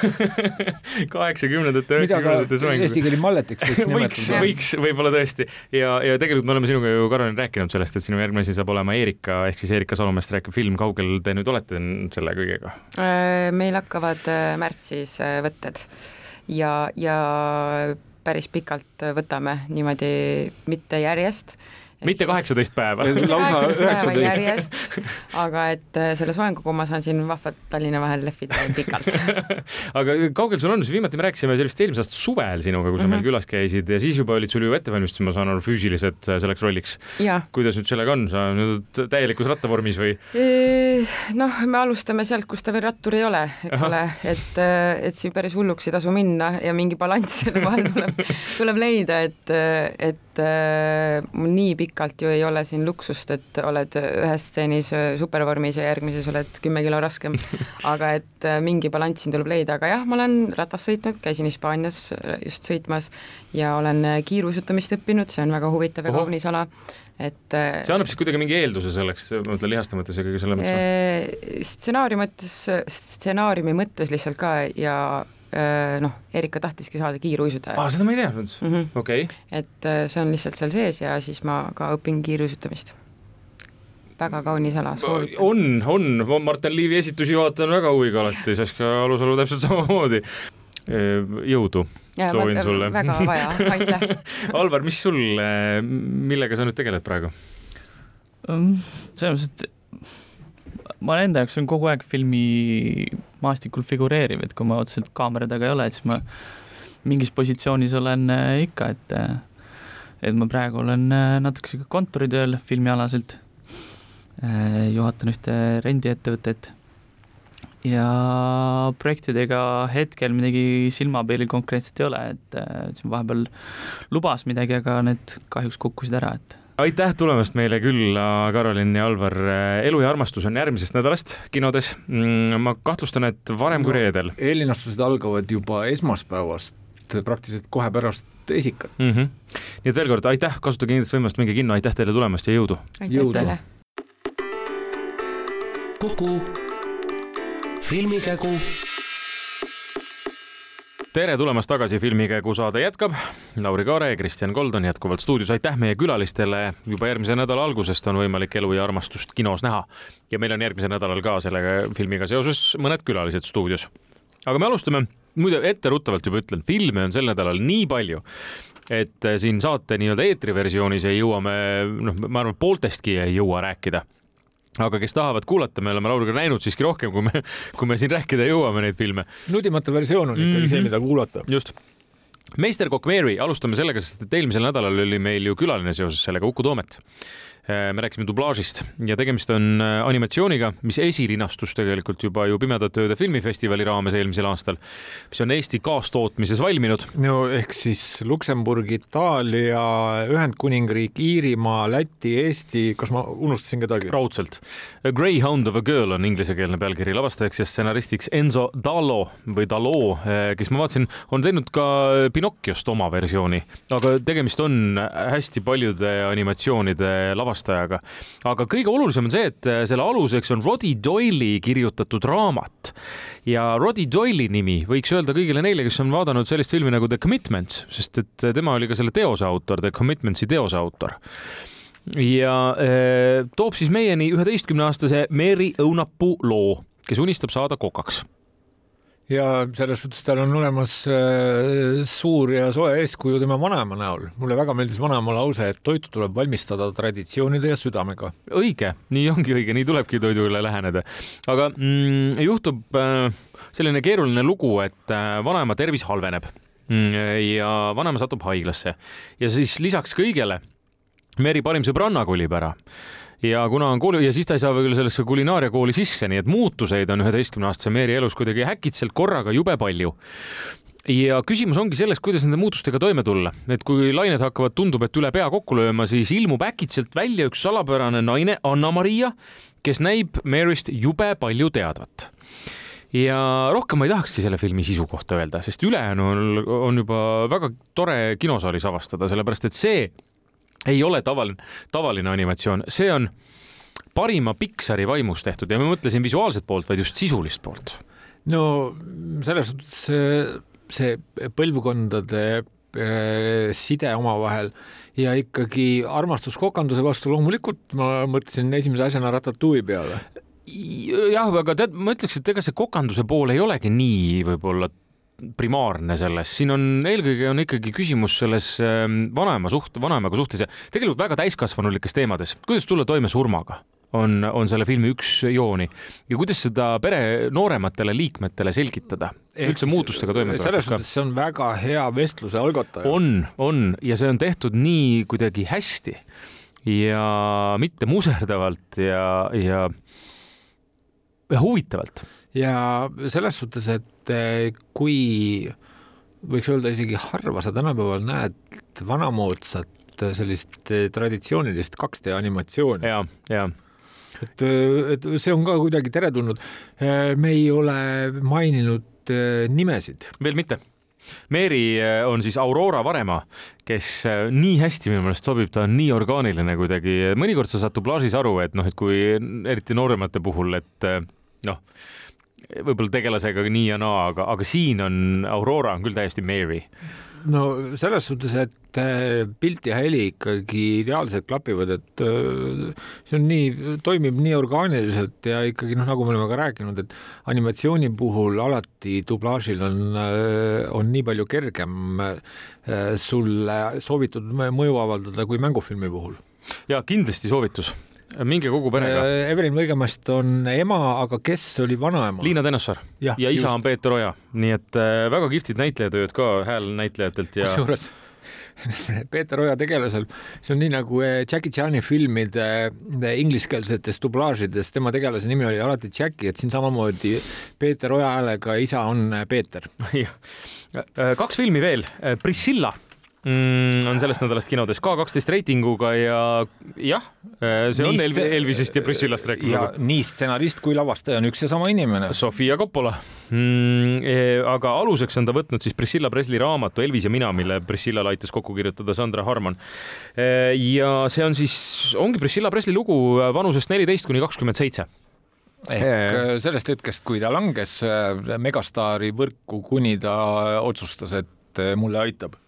kaheksakümnendate, üheksakümnendate soenguga. eesti keeli malletiks võiks nimetada. võiks, võiks võib-olla tõesti ja, ja tegelikult me oleme sinuga ju, Karolin, rääkinud sellest, et sinu järgmine asi saab olema Erika ehk siis Erika Salomest rääkib film, kaugel te nüüd olete selle kõigega? Äh, meil hakkavad äh, märtsis äh, võtted ja, ja päris pikalt võtame niimoodi mitte järjest mitte kaheksateist päeva. lausa üheksateist. aga et äh, selle soenguga ma saan siin vahvat Tallinna vahel lehvida pikalt aga kaugel sul on, viimati me rääkisime sellest eelmise aasta suvel sinuga, kui sa mm -hmm. meil külas käisid ja siis juba olid sul ju ettevalmistused, ma saan aru, füüsilised äh, selleks rolliks. kuidas nüüd sellega on, sa nüüd täielikus rattavormis või? noh, me alustame sealt, kus ta veel rattur ei ole, eks Aha. ole, et, äh, et siin päris hulluks ei tasu minna ja mingi balanss selle vahel tuleb, tuleb leida, et, et mul nii pikk pikalt ju ei ole siin luksust, et oled ühes stseenis supervormis ja järgmises oled kümme kilo raskem. aga et äh, mingi balanss siin tuleb leida, aga jah, ma olen ratast sõitnud, käisin Hispaanias just sõitmas ja olen äh, kiiruisutamist õppinud, see on väga huvitav ja kaunis ala et äh, see annab siis kuidagi mingi eelduse selleks, ma mõtlen lihaste mõttes ja kõige selle mõttes või? stsenaariumi mõttes, stsenaariumi mõttes lihtsalt ka ja Äh, noh, Erika tahtiski saada kiiruisutaja. aa, seda ma ei teadnud mm -hmm., okei okay.. et äh, see on lihtsalt seal sees ja siis ma ka õpin kiiruisutamist. väga kaunis ala, soovitan. on, on, Martin Liivi esitusi vaatan väga huviga alati, Saska Alusalu täpselt samamoodi. jõudu ja, soovin ma, sulle. väga vaja, aitäh Alvar, mis sul, millega sa nüüd tegeled praegu? selles mõttes, et ma enda jaoks olen kogu aeg filmi maastikul figureeriv, et kui ma otseselt kaamera taga ei ole, et siis ma mingis positsioonis olen äh, ikka, et äh, et ma praegu olen äh, natuke sihuke kontoritööl filmialaselt. juhatan ühte rendiettevõtet ja projektidega hetkel midagi silmapiiril konkreetselt ei ole, et siin vahepeal lubas midagi, aga need kahjuks kukkusid ära, et aitäh tulemast meile külla, Karolin ja Alvar. elu ja armastus on järgmisest nädalast kinodes. Mm, ma kahtlustan, et varem no, kui reedel. eellinastused algavad juba esmaspäevast, praktiliselt kohe pärast esikat mm. -hmm. nii et veel kord aitäh, kasutage kindlasti võimalust, minge kinno, aitäh teile tulemast ja jõudu. aitäh teile. kuku filmikägu tere tulemast tagasi Filmikäigu saade jätkab. Lauri Kaare ja Kristjan Kold on jätkuvalt stuudios, aitäh meie külalistele. juba järgmise nädala algusest on võimalik Elu ja armastust kinos näha ja meil on järgmisel nädalal ka selle filmiga seoses mõned külalised stuudios. aga me alustame, muide etteruttavalt juba ütlen, filme on sel nädalal nii palju et siin saate nii-öelda eetriversioonis ei jõua me, noh, ma arvan, pooltestki ei jõua rääkida aga kes tahavad kuulata, me oleme Lauriga näinud siiski rohkem, kui me, kui me siin rääkida jõuame neid filme. nudimata versioon on ikkagi mm -hmm. see, mhm. mida kuulata. just. meisterkokk Mary, alustame sellega, sest et eelmisel nädalal oli meil ju külaline seoses sellega Uku Toomet me rääkisime dublaažist ja tegemist on äh, animatsiooniga, mis esilinastus tegelikult juba ju Pimedate Ööde filmifestivali raames eelmisel aastal, mis on Eesti kaastootmises valminud. no ehk siis Luksemburg, Itaalia, Ühendkuningriik, Iirimaa, Läti, Eesti, kas ma unustasin kedagi? raudselt. A Greyhound of a Girl on inglisekeelne pealkiri, lavastajaks ja stsenaristiks Enzo Dallo või Dallo, äh, kes ma vaatasin, on teinud ka Pinocchiost oma versiooni, aga tegemist on hästi paljude animatsioonide lavastajatega lavastajaga. aga kõige olulisem on see, et äh, selle aluseks on Roddy Doyle'i kirjutatud raamat. Ja Roddy Doyle'i nimi võiks öelda kõigile neile, kes on vaadanud sellist filmi nagu The Commitments, sest et tema oli ka selle teose autor, The Commitments'i teose autor. Ja äh, toob siis meieni üheteistkümneaastase Mary Õunapuu loo, kes unistab saada kokaks ja selles suhtes tal on olemas äh, suur ja soe eeskuju tema vanaema näol. mulle väga meeldis vanaema lause, et toitu tuleb valmistada traditsioonide ja südamega. õige, nii ongi õige, nii tulebki toidule läheneda. aga mm, juhtub äh, selline keeruline lugu, et äh, vanaema tervis halveneb mm, ja vanaema satub haiglasse ja siis lisaks kõigele Meri parim sõbranna kolib ära. Ja kuna on kooli ja siis ta ei saa veel sellesse kulinaariakooli sisse, nii et muutuseid on üheteistkümne aastase Meeri elus kuidagi äkitselt korraga jube palju. Ja küsimus ongi selles, kuidas nende muutustega toime tulla, et kui lained hakkavad, tundub, et üle pea kokku lööma, siis ilmub äkitselt välja üks salapärane naine, Anna-Maria, kes näib Maryst jube palju teadvat. Ja rohkem ma ei tahakski selle filmi sisu kohta öelda, sest ülejäänu on, on juba väga tore kinosaalis avastada, sellepärast et see ei ole tavaline, tavaline animatsioon, see on parima Pixari vaimus tehtud ja ma mõtlesin visuaalset poolt, vaid just sisulist poolt. no selles suhtes see, see põlvkondade äh, side omavahel ja ikkagi armastus kokanduse vastu, loomulikult ma mõtlesin esimese asjana Ratatouille peale. jah, aga tead, ma ütleks, et ega see kokanduse pool ei olegi nii võib-olla primaarne selles, siin on eelkõige on ikkagi küsimus selles ähm, vanaema suht-, vanaemaga suhtes ja tegelikult väga täiskasvanulikes teemades, kuidas tulla toime surmaga? On, on selle filmi üks jooni. Ja kuidas seda pere noorematele liikmetele selgitada, üldse muutustega toime tulla. selles suhtes see on väga hea vestluse algataja. on, on. Ja see on tehtud nii kuidagi hästi ja mitte muserdavalt ja, ja, ja huvitavalt. Ja selles suhtes, et eh, kui võiks öelda isegi harva sa tänapäeval näed vanamoodsat eh, sellist eh, traditsioonilist 2D animatsiooni. ja, ja et, et see on ka kuidagi teretulnud. me ei ole maininud nimesid. veel mitte. Mary on siis Aurora Varemaa, kes nii hästi minu meelest sobib, ta on nii orgaaniline kuidagi, mõnikord sa saad dublaažis aru, et noh, et kui eriti nooremate puhul, et noh võib-olla tegelasega nii ja naa, aga, aga siin on Aurora on küll täiesti Mary. no selles suhtes, et äh, pilt ja heli ikkagi ideaalselt klapivad, et äh, see on nii, toimib nii orgaaniliselt ja ikkagi noh, nagu me oleme ka rääkinud, et animatsiooni puhul alati dublaažil on, äh, on nii palju kergem sulle soovitud mõju avaldada kui mängufilmi puhul. ja kindlasti soovitus minge kogu perega. Äh, Evelin Võigemast on ema, aga kes oli vanaema? Liina Tõnissaar ja, ja isa just. on Peeter Oja, nii et äh, väga kihvtid näitlejatööd ka häälnäitlejatelt ja. kusjuures Peeter Oja tegelasel, see on nii nagu äh, Jackie Chan'i filmide ingliskeelsetes dublaažides, tema tegelase nimi oli alati Jackie, et siin samamoodi Peeter Oja häälega isa on Peeter. kaks filmi veel, Priscilla mm, on sellest nädalast kinodes ka kaksteist reitinguga ja jah, see on nii Elvisest ja Priscillast rääkinud. ja nii stsenarist kui lavastaja on üks ja sama inimene. Sofia Coppola mm,. E, aga aluseks on ta võtnud siis Priscilla Presley raamatu Elvis ja mina, mille Priscillale aitas kokku kirjutada Sandra Harman. E, ja see on siis, ongi Priscilla Presley lugu vanusest neliteist kuni kakskümmend seitse ehk e, sellest hetkest, kui ta langes megastaari võrku, kuni ta otsustas, et mulle aitab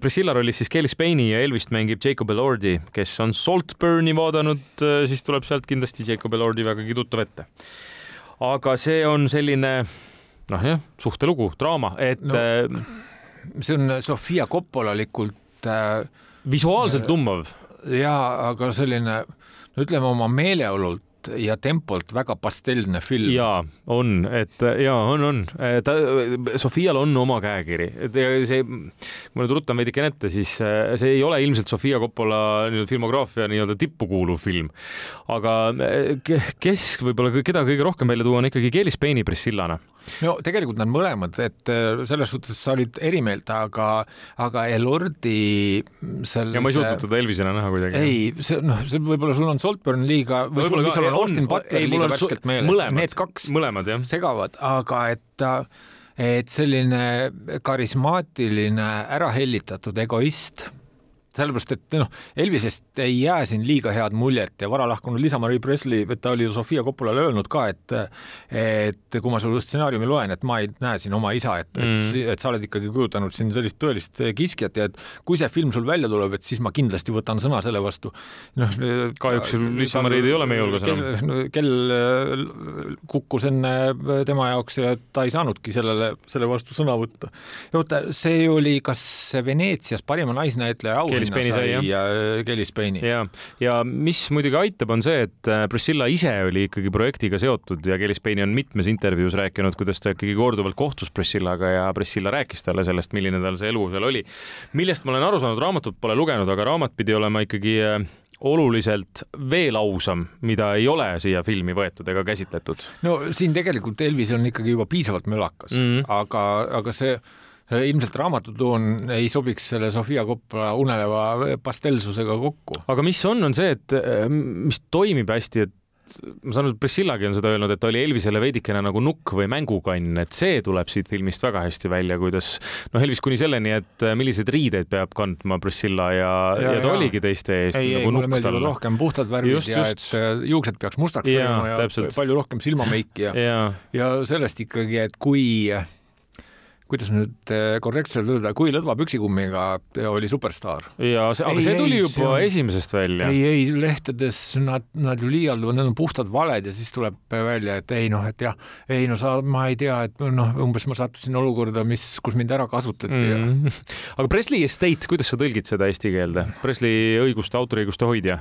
Priscilla rollis siis Kelly Spaini ja Elvist mängib Jacob Elordi, kes on Saltburni vaadanud, äh, siis tuleb sealt kindlasti Jacob Elordi vägagi tuttav ette. aga see on selline noh, jah, suhtelugu, draama, et no,. See on Sofia Coppolalikult äh,. visuaalselt lummav. ja, aga selline, ütleme oma meeleolult ja tempolt väga pastellne film. ja on, et ja on, on, ta, Sofial on oma käekiri, et see, kui ma nüüd ruttan veidikene ette, siis see ei ole ilmselt Sofia Coppola nii-öelda filmograafia nii-öelda tippu kuuluv film. aga kes võib-olla, keda kõige rohkem välja tuua, on ikkagi Kelly Spaini Priscillana no tegelikult nad mõlemad, et selles suhtes sa olid eri meelt, aga, aga Elordi selle. ja ma ei suutnud seda Elvisena näha kuidagi. ei, see noh, see võib-olla sul on Saltburn liiga või sul, sul on Austin Butler liiga värskelt meeles, need kaks mõlemad, segavad, aga et et selline karismaatiline, ära hellitatud egoist sellepärast et noh, Elvisest ei jää siin liiga head muljet ja varalahkunud Liisa-Marie Presley, ta oli ju Sofia Coppolale öelnud ka, et et kui ma sulle stsenaariumi loen, et ma ei näe siin oma isa, et mm., et, et sa oled ikkagi kujutanud siin sellist tõelist kiskjat ja et kui see film sul välja tuleb, et siis ma kindlasti võtan sõna selle vastu. noh, kahjuks Liisa-Mariid ei ole meie hulgas enam. kell kukkus enne tema jaoks ja ta ei saanudki sellele, selle vastu sõna võtta. oota, see oli kas Veneetsias parima naisnäitleja auhinna sai ja Kelly Spaini. ja, ja mis muidugi aitab, on see, et Priscilla ise oli ikkagi projektiga seotud ja Kelly Spaini on mitmes intervjuus rääkinud, kuidas ta ikkagi korduvalt kohtus Priscillaga ja Priscilla rääkis talle sellest, milline tal see elu seal oli. millest ma olen aru saanud, raamatut pole lugenud, aga raamat pidi olema ikkagi äh, oluliselt veel ausam, mida ei ole siia filmi võetud ega käsitletud. no siin tegelikult Elvis on ikkagi juba piisavalt mölakas mm, -hmm. aga, aga see ilmselt raamatutoon ei sobiks selle Sofia Coppola uneleva pastellsusega kokku. aga mis on, on see, et äh, mis toimib hästi, et ma saan aru, et Priscillagi on seda öelnud, et ta oli Elvisele veidikene nagu nukk või mängukann, et see tuleb siit filmist väga hästi välja, kuidas noh, Elvis kuni selleni, et äh, milliseid riideid peab kandma Priscilla ja, ja, ja ta ja. oligi teiste ees ei, nagu ei, mulle meeldivad rohkem puhtad värvid just, ja just. et äh, juuksed peaks mustaks olema ja, ja palju rohkem silmameiki ja, ja., ja sellest ikkagi, et kui kuidas nüüd eh, korrektselt öelda, kui lõdva püksikummiga oli superstaar. ja see, aga ei, see tuli ei, juba on, esimesest välja. ei, ei lehtedes nad, nad ju liialduvad, need on puhtad valed ja siis tuleb välja, et ei noh, et jah, ei no sa, ma ei tea, et noh, umbes ma sattusin olukorda, mis, kus mind ära kasutati mm. -hmm. aga Presley Estate, kuidas sa tõlgid seda eesti keelde? Presley õiguste, autoriõiguste hoidja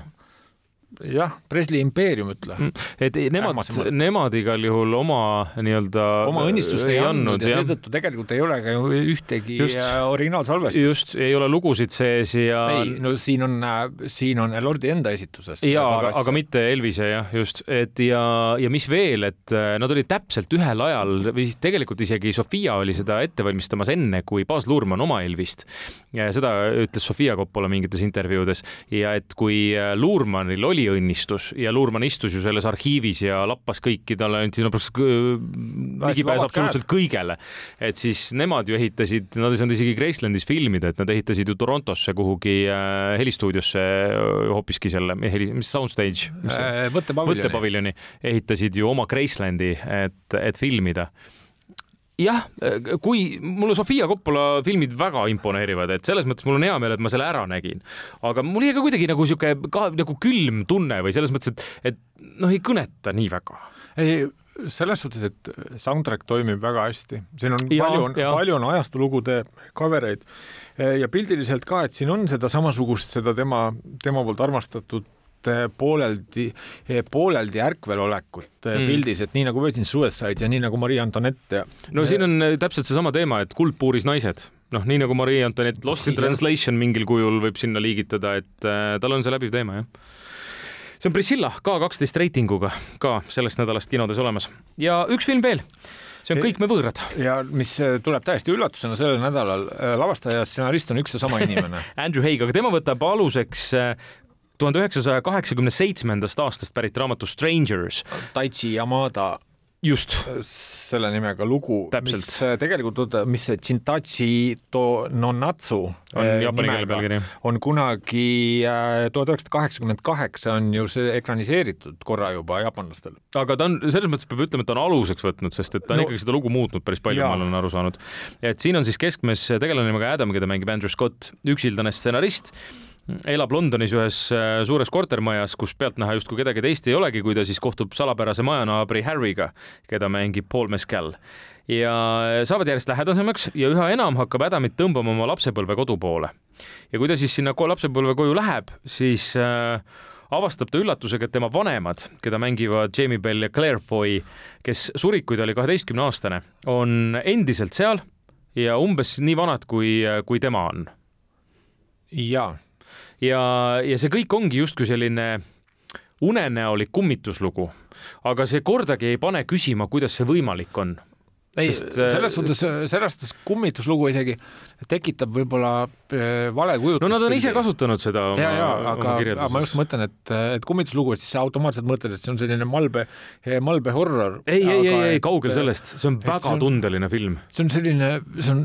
jah, Presley impeerium ütle. Mm, et nemad, nemad igal juhul oma nii-öelda oma õnnistust ei andnud ja, ja seetõttu tegelikult ei ole ka ju ühtegi just, originaalsalvestust. just, ei ole lugusid sees ja. ei, no siin on, siin on Lordi enda esituses. ja, aga, aga mitte Elvise jah, just, et ja, ja mis veel, et äh, nad olid täpselt ühel ajal või siis tegelikult isegi Sofia oli seda ette valmistamas enne, kui Baz Luhrmann oma Elvist. seda ütles Sofia Coppola mingites intervjuudes ja et kui äh, Luhrmannil oli oli õnnistus ja Luurmann istus ju selles arhiivis ja lappas kõiki, talle anti no, ligipääs absoluutselt kõigele. et siis nemad ju ehitasid, nad ei saanud isegi Gracelandis filmida, et nad ehitasid ju Torontosse kuhugi äh, helistuudiosse hoopiski selle heli, mis soundstage äh,, võttepaviljoni. Ehitasid ju oma Gracelandi, et, et filmida jah, kui mulle Sofia Coppola filmid väga imponeerivad, et selles mõttes mul on hea meel, et ma selle ära nägin, aga mul jäi ka kuidagi nagu sihuke ka nagu külm tunne või selles mõttes, et, et noh, ei kõneta nii väga. ei, selles suhtes, et soundtrack toimib väga hästi, siin on ja, palju, palju on ajastulugude cover eid ja pildiliselt ka, et siin on seda samasugust, seda tema, tema poolt armastatud pooleldi, eh, pooleldi ärkvelolekut eh, mm. pildis, et nii nagu Virgin Suicide ja nii nagu Marie Antoinette no siin on täpselt seesama teema, et kuldpuuris naised, noh, nii nagu Marie Antoinette, Lost in Translation mingil kujul võib sinna liigitada, et tal on see läbiv teema, jah. See on Priscilla ka kaksteist reitinguga ka sellest nädalast kinodes olemas. Ja üks film veel. See on Kõik me võõrad. ja mis tuleb täiesti üllatusena sellel nädalal, lavastaja ja stsenarist on üks ja sama inimene. Andrew Haig, aga tema võtab aluseks tuhande üheksasaja kaheksakümne seitsmendast aastast pärit raamatu Strangers. Taichi Yamada just selle nimega lugu, mis tegelikult, mis see Chintachi to Nonatsu on eh, jaapani keele pealkiri. on kunagi äh, tuhat üheksasada kaheksakümmend kaheksa on ju see ekraniseeritud korra juba jaapanlastel. aga ta on, selles mõttes peab ütlema, et ta on aluseks võtnud, sest et ta on no, ikkagi seda lugu muutnud päris palju, ma olen aru saanud. et siin on siis keskmes tegelane nimega Adam, keda mängib Andrew Scott, üksildane stsenarist elab Londonis ühes äh, suures kortermajas, kus pealtnäha justkui kedagi teist ei olegi, kui ta siis kohtub salapärase majanaabri Harry'ga, keda mängib Paul Mescal. ja saavad järjest lähedasemaks ja üha enam hakkab Adamit tõmbama oma lapsepõlve kodu poole. ja kui ta siis sinna lapsepõlve koju läheb, siis äh, avastab ta üllatusega, et tema vanemad, keda mängivad Jamie Bell ja Claire Foy, kes surid, kui ta oli kaheteistkümne aastane, on endiselt seal ja umbes nii vanad, kui, kui tema on. jaa ja, ja see kõik ongi justkui selline unenäolik kummituslugu, aga see kordagi ei pane küsima, kuidas see võimalik on ei, äh, selles suhtes, selles suhtes kummituslugu isegi tekitab võib-olla äh, vale kujutust. no nad on ise kasutanud seda oma, ja, ja aga, aga ma just mõtlen, et, et kummituslugu, et siis sa automaatselt mõtled, et see on selline malbe, malbe horror. ei, ei, ei, ei, kaugel sellest, see on väga see on- tundeline film. see on selline, see on,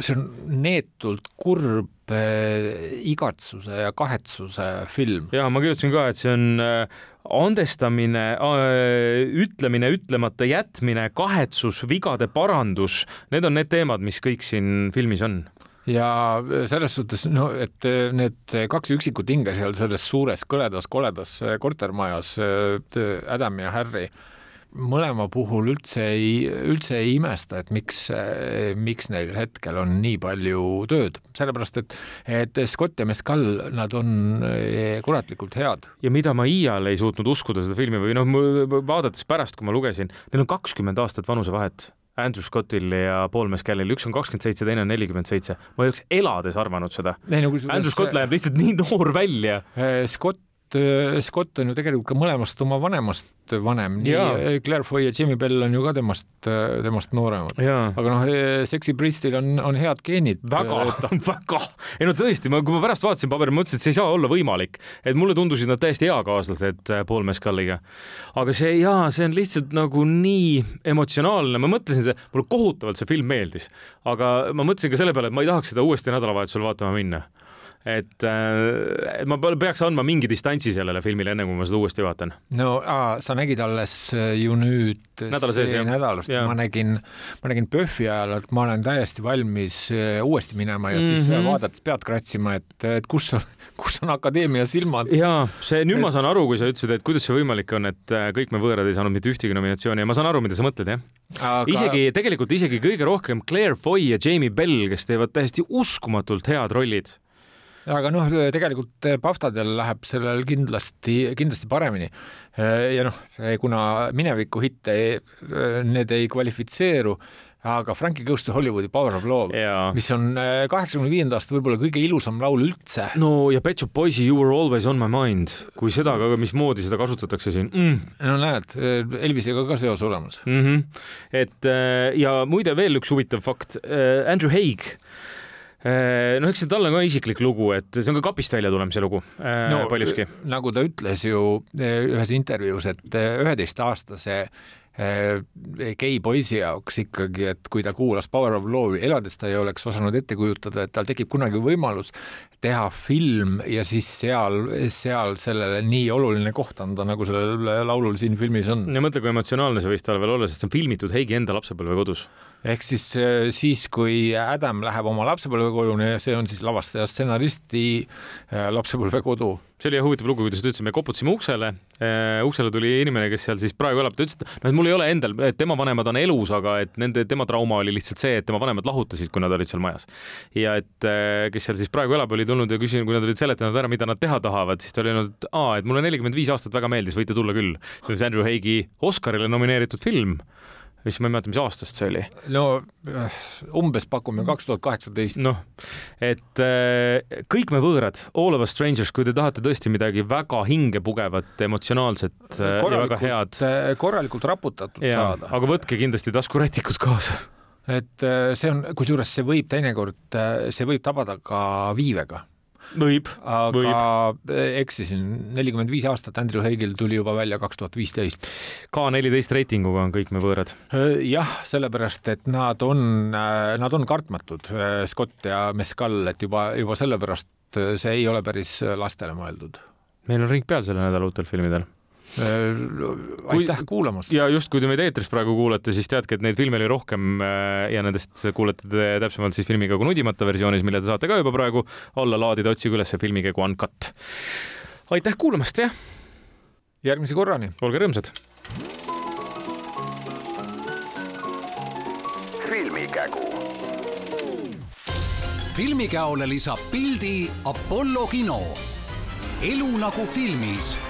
see on neetult kurb äh, igatsuse ja kahetsuse film. ja ma kirjutasin ka, et see on äh, andestamine, ütlemine, ütlemata jätmine, kahetsus, vigade parandus, need on need teemad, mis kõik siin filmis on. ja selles suhtes, no et need kaks üksikut hinge seal selles suures kõledas koledas kortermajas, Adam ja Harry, mõlema puhul üldse ei, üldse ei imesta, et miks, miks neil hetkel on nii palju tööd, sellepärast et, et Scott ja Mescal, nad on eh, kuratlikult head. ja mida ma iial ei suutnud uskuda seda filmi või noh, vaadates pärast, kui ma lugesin, neil on kakskümmend aastat vanusevahet. Andrew Scottil ja Paul Mescalil, üks on kakskümmend seitse, teine on nelikümmend seitse. ma ei oleks elades arvanud seda. Andrew Scott läheb lihtsalt nii noor välja. Eh, Scott, Scott on ju tegelikult ka mõlemast oma vanemast vanem, nii Claire Foy ja Jimmy Bell on ju ka temast, temast nooremad. aga noh, Sexy Priestil on, on head geenid. väga, väga, ei no tõesti, ma, kui ma pärast vaatasin paberit, mõtlesin, et see ei saa olla võimalik, et mulle tundusid nad täiesti eakaaslased äh, Paul Mescaliga. aga see jaa, see on lihtsalt nagu nii emotsionaalne, ma mõtlesin, see mulle kohutavalt see film meeldis, aga ma mõtlesin ka selle peale, et ma ei tahaks seda uuesti nädalavahetusel vaatama minna et äh, ma pe- peaks andma mingi distantsi sellele filmile, enne kui ma seda uuesti vaatan. no aa, sa nägid alles ju nüüd Nädala sees, see nädal, ma nägin, ma nägin PÖFFi ajal, et ma olen täiesti valmis eh, uuesti minema ja mm -hmm. siis Mhm. vaadates pead kratsima, et, et kus kus on akadeemia silmad. jaa, see, nüüd ma saan aru, kui sa ütlesid, et kuidas see võimalik on, et äh, kõik me võõrad ei saanud mitte ühtegi nominatsiooni ja ma saan aru, mida sa mõtled, jah aga isegi tegelikult isegi kõige rohkem Claire Foy ja Jamie Bell, kes teevad täiesti uskumatult head rollid. Aga noh, tegelikult Paftadel läheb sellel kindlasti, kindlasti paremini. ja noh, kuna mineviku hitte, need ei kvalifitseeru, aga Frankie Goes to Hollywoodi Power of Love, mis on kaheksakümne viienda aasta võib-olla kõige ilusam laul üldse. no ja Pet Shop Boysi You were always on my mind, kui seda ka, mismoodi seda kasutatakse siin mm.. no näed, Elvisega ka seos olemas. Mm -hmm. et ja muide veel üks huvitav fakt, Andrew Haig. No eks see tal on ka isiklik lugu, et see on ka kapist välja tulemise lugu no, paljuski. nagu ta ütles ju ühes intervjuus, et üheteistaastase gei poisi jaoks ikkagi, et kui ta kuulas Power of Love'i elades, ta ei oleks osanud ette kujutada, et tal tekib kunagi võimalus teha film ja siis seal, seal sellele nii oluline koht anda, nagu sellel laulul siin filmis on. ja mõtle, kui emotsionaalne see võis tal veel olla, sest see on filmitud Heigi enda lapsepõlvekodus. Ehk siis, siis kui Adam läheb oma lapsepõlvekoduni ja see on siis lavastaja stsenaristi äh, lapsepõlvekodu see oli jah huvitav lugu, kuidas ta ütles, me koputasime uksele uh,, uksele tuli inimene, kes seal siis praegu elab, ta ütles, et noh, et mul ei ole endal, et tema vanemad on elus, aga et nende, tema trauma oli lihtsalt see, et tema vanemad lahutasid, kui nad olid seal majas. ja et kes seal siis praegu elab, oli tulnud ja küsinud, kui nad olid seletanud ära, mida nad teha tahavad, siis ta oli öelnud, et aa, et mulle nelikümmend viis aastat väga meeldis, võite tulla küll. see on see Andrew Haigi Oscarile nomineeritud film mis ma ei mäleta, mis aastast see oli. no äh, umbes pakume kaks tuhat kaheksateist. noh, et äh, kõik me võõrad, All of us strangers, kui te tahate tõesti midagi väga hingepugevat, emotsionaalset äh, ja väga head, korralikult raputatud ja, saada. aga võtke kindlasti taskurätikud kaasa. et see on, kusjuures see võib teinekord, see võib tabada ka viivega. võib, aga äh, eksisin, nelikümmend viis aastat Andrew Haigil tuli juba välja kaks tuhat viisteist. K neliteist reitinguga on kõik me võõrad. jah, sellepärast et nad on, nad on kartmatud, Scott ja Mescal, et juba, juba sellepärast see ei ole päris lastele mõeldud. meil on ring peal selle nädala uutel filmidel. Aitäh kuulamast. ja just, kui te meid eetris praegu kuulate, siis teadke, et neid filme oli rohkem äh, ja nendest kuulete te täpsemalt siis filmikägu nudimata versioonis, mille te saate ka juba praegu alla laadida, otsige üles filmikägu Uncut. aitäh kuulamast, jah, järgmise korrani. olge rõõmsad filmikägu. filmikäole lisab pildi Apollo kino. elu nagu filmis